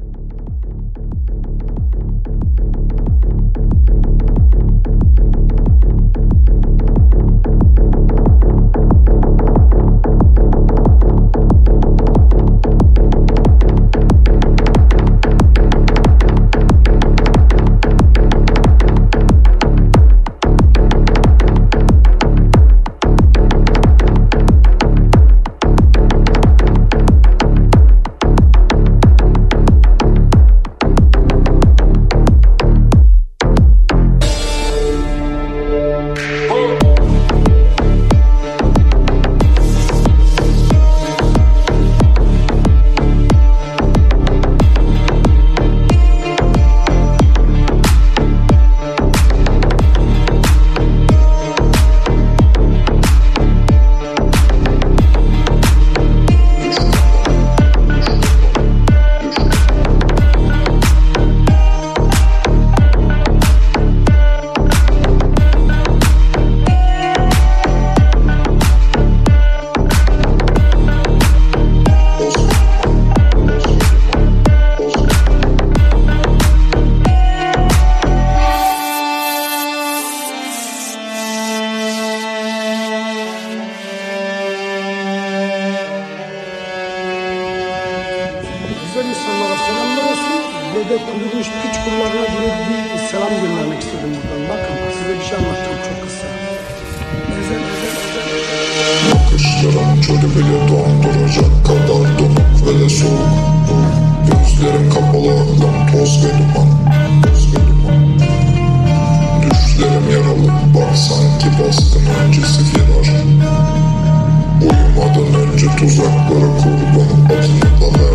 Thank you. bebek kuruluş piç kullarına girip bir selam göndermek istedim buradan. Bakın size bir şey anlatacağım çok kısa. Bakışlarım çölü bile donduracak kadar donuk ve de soğuk. Gözlerim kapalı aklım toz ve duman. Düşlerim yaralı bak sanki baskın öncesi firar. Uyumadan önce tuzaklara kurbanım adını da ver.